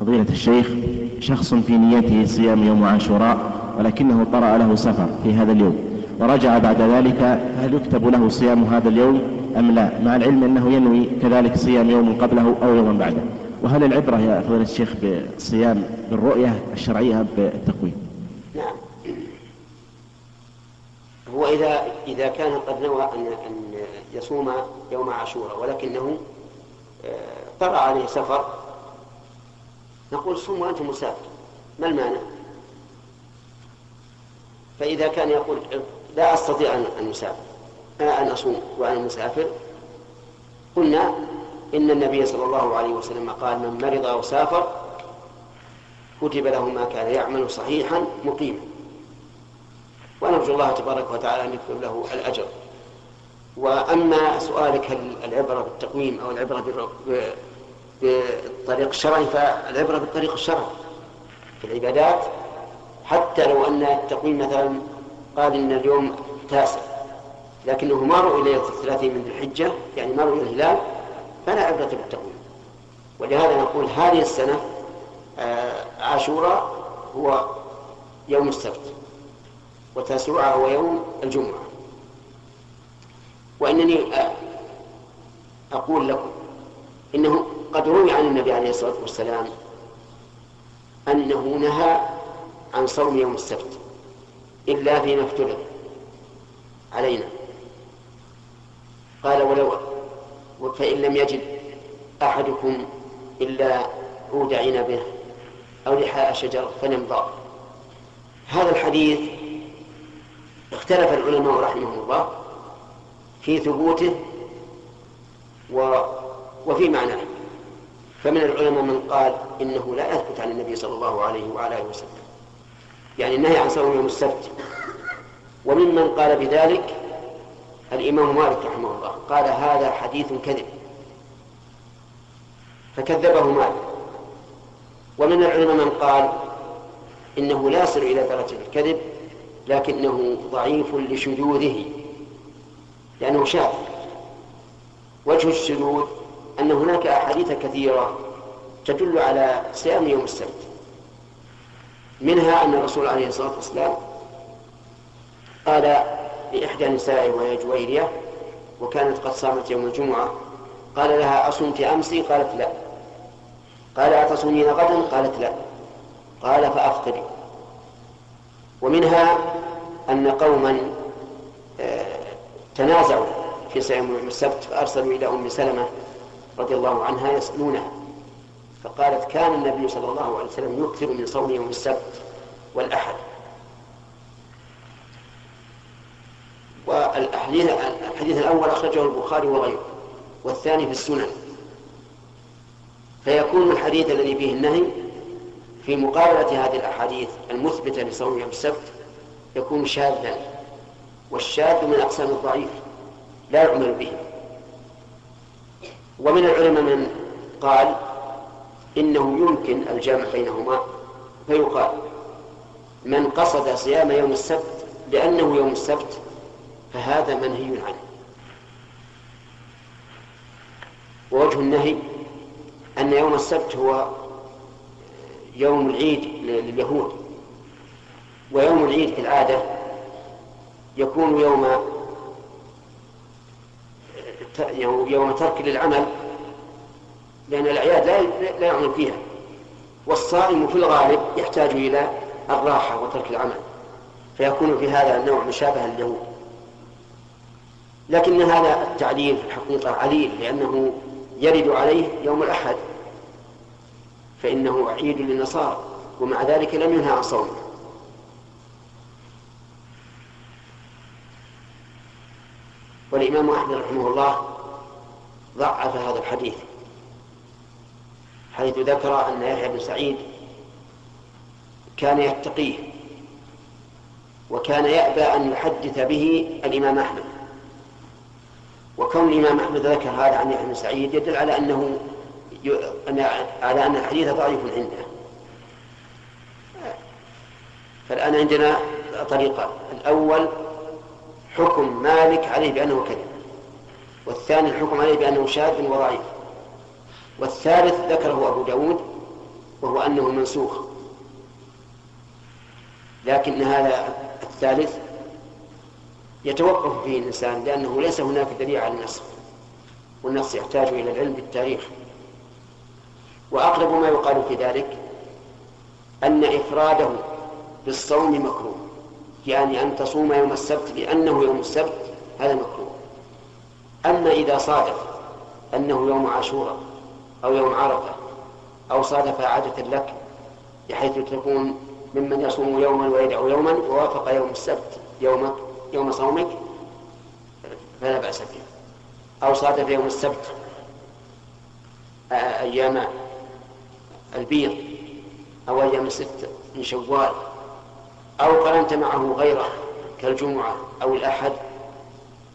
فضيلة الشيخ شخص في نيته صيام يوم عاشوراء ولكنه طرأ له سفر في هذا اليوم ورجع بعد ذلك هل يكتب له صيام هذا اليوم أم لا؟ مع العلم أنه ينوي كذلك صيام يوم قبله أو يوم بعده. وهل العبرة يا فضيلة الشيخ بالصيام بالرؤية الشرعية بالتقويم؟ نعم. هو إذا إذا كان قد نوى أن أن يصوم يوم عاشوراء ولكنه آه، طرأ عليه سفر نقول صوم وأنت مسافر ما المانع؟ فإذا كان يقول لا أستطيع أن أسافر أن أصوم وأنا مسافر قلنا إن النبي صلى الله عليه وسلم قال من مرض أو سافر كتب له ما كان يعمل صحيحا مقيما. ونرجو الله تبارك وتعالى أن يكتب له الأجر. وأما سؤالك هل العبرة بالتقويم أو العبرة بالطريق الشرعي فالعبرة بالطريق الشرعي في العبادات حتى لو أن التقويم مثلا قال إن اليوم تاسع لكنه ما رؤي ليلة الثلاثين من ذي الحجة يعني ما رؤي الهلال فلا عبرة بالتقويم. ولهذا نقول هذه السنة آه، عاشوراء هو يوم السبت وتاسوعا هو يوم الجمعة. وإنني آه، أقول لكم إنه قد روي عن النبي عليه الصلاة والسلام أنه نهى عن صوم يوم السبت إلا فيما افترض علينا. قال ولو فإن لم يجد أحدكم إلا عود عنبه أو لحاء شجر فنمضى هذا الحديث اختلف العلماء رحمهم الله في ثبوته و وفي معناه. فمن العلماء من قال إنه لا يثبت عن النبي صلى الله عليه وعلى آله وسلم. يعني النهي عن صوم يوم السبت. وممن قال بذلك الإمام مالك رحمه الله. قال هذا حديث كذب. فكذبه مالك. ومن العلماء من قال إنه لا يصل إلى درجة الكذب لكنه ضعيف لشذوذه. لأنه شاذ. وجه الشذوذ أن هناك أحاديث كثيرة تدل على صيام يوم السبت. منها أن الرسول عليه الصلاة والسلام قال لإحدى نسائه وهي جويرية وكانت قد صامت يوم الجمعة قال لها أصمت أمسي قالت لا. قال أتصومين غدا قالت لا. قال فأفطري. ومنها أن قوما آه، تنازعوا في صيام يوم السبت فأرسلوا إلى أم سلمة رضي الله عنها يسألونها. فقالت كان النبي صلى الله عليه وسلم يكثر من صوم يوم السبت والأحد. والحديث الحديث الأول أخرجه البخاري وغيره والثاني في السنن. فيكون الحديث الذي فيه النهي في مقابلة هذه الأحاديث المثبتة لصوم يوم السبت يكون شاذا والشاذ من أقسام الضعيف لا يعمل به. ومن العلماء من قال إنه يمكن الجمع بينهما فيقال من قصد صيام يوم السبت لأنه يوم السبت فهذا منهي عنه. ووجه النهي أن يوم السبت هو يوم العيد لليهود ويوم العيد في العادة يكون يوم يوم ترك للعمل لأن الأعياد لا لا يعمل فيها. والصائم في الغالب يحتاج إلى الراحة وترك العمل فيكون في هذا النوع مشابها لليهود. لكن هذا التعليل في الحقيقة عليل لأنه يرد عليه يوم الأحد فإنه عيد للنصارى ومع ذلك لم ينهى عن صومه. والإمام أحمد رحمه الله ضعف هذا الحديث حيث ذكر أن يحيى بن سعيد كان يتقيه وكان يأبى أن يحدث به الإمام أحمد. وكون الإمام أحمد ذكر هذا عن يحيى بن سعيد يدل على أنه على أن الحديث ضعيف عنده. فالآن عندنا طريقان الأول حكم مالك عليه بأنه كذب والثاني الحكم عليه بأنه شاذ وضعيف. والثالث ذكره أبو داود وهو أنه منسوخ. لكن هذا الثالث يتوقف فيه الإنسان لأنه ليس هناك دليل على النسخ والنص يحتاج إلى العلم بالتاريخ. وأقرب ما يقال في ذلك أن إفراده بالصوم مكروه. يعني أن تصوم يوم السبت لأنه يوم السبت هذا مكروه. أما إذا صادف أنه يوم عاشوراء أو يوم عرفة أو صادف عادة لك بحيث تكون ممن يصوم يوما ويدعو يوما ووافق يوم السبت يومك يوم صومك فلا بأس به. أو صادف يوم السبت أيام البيض أو أيام الست من شوال أو قرنت معه غيره كالجمعة أو الأحد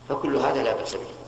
فكل هذا لا بأس به.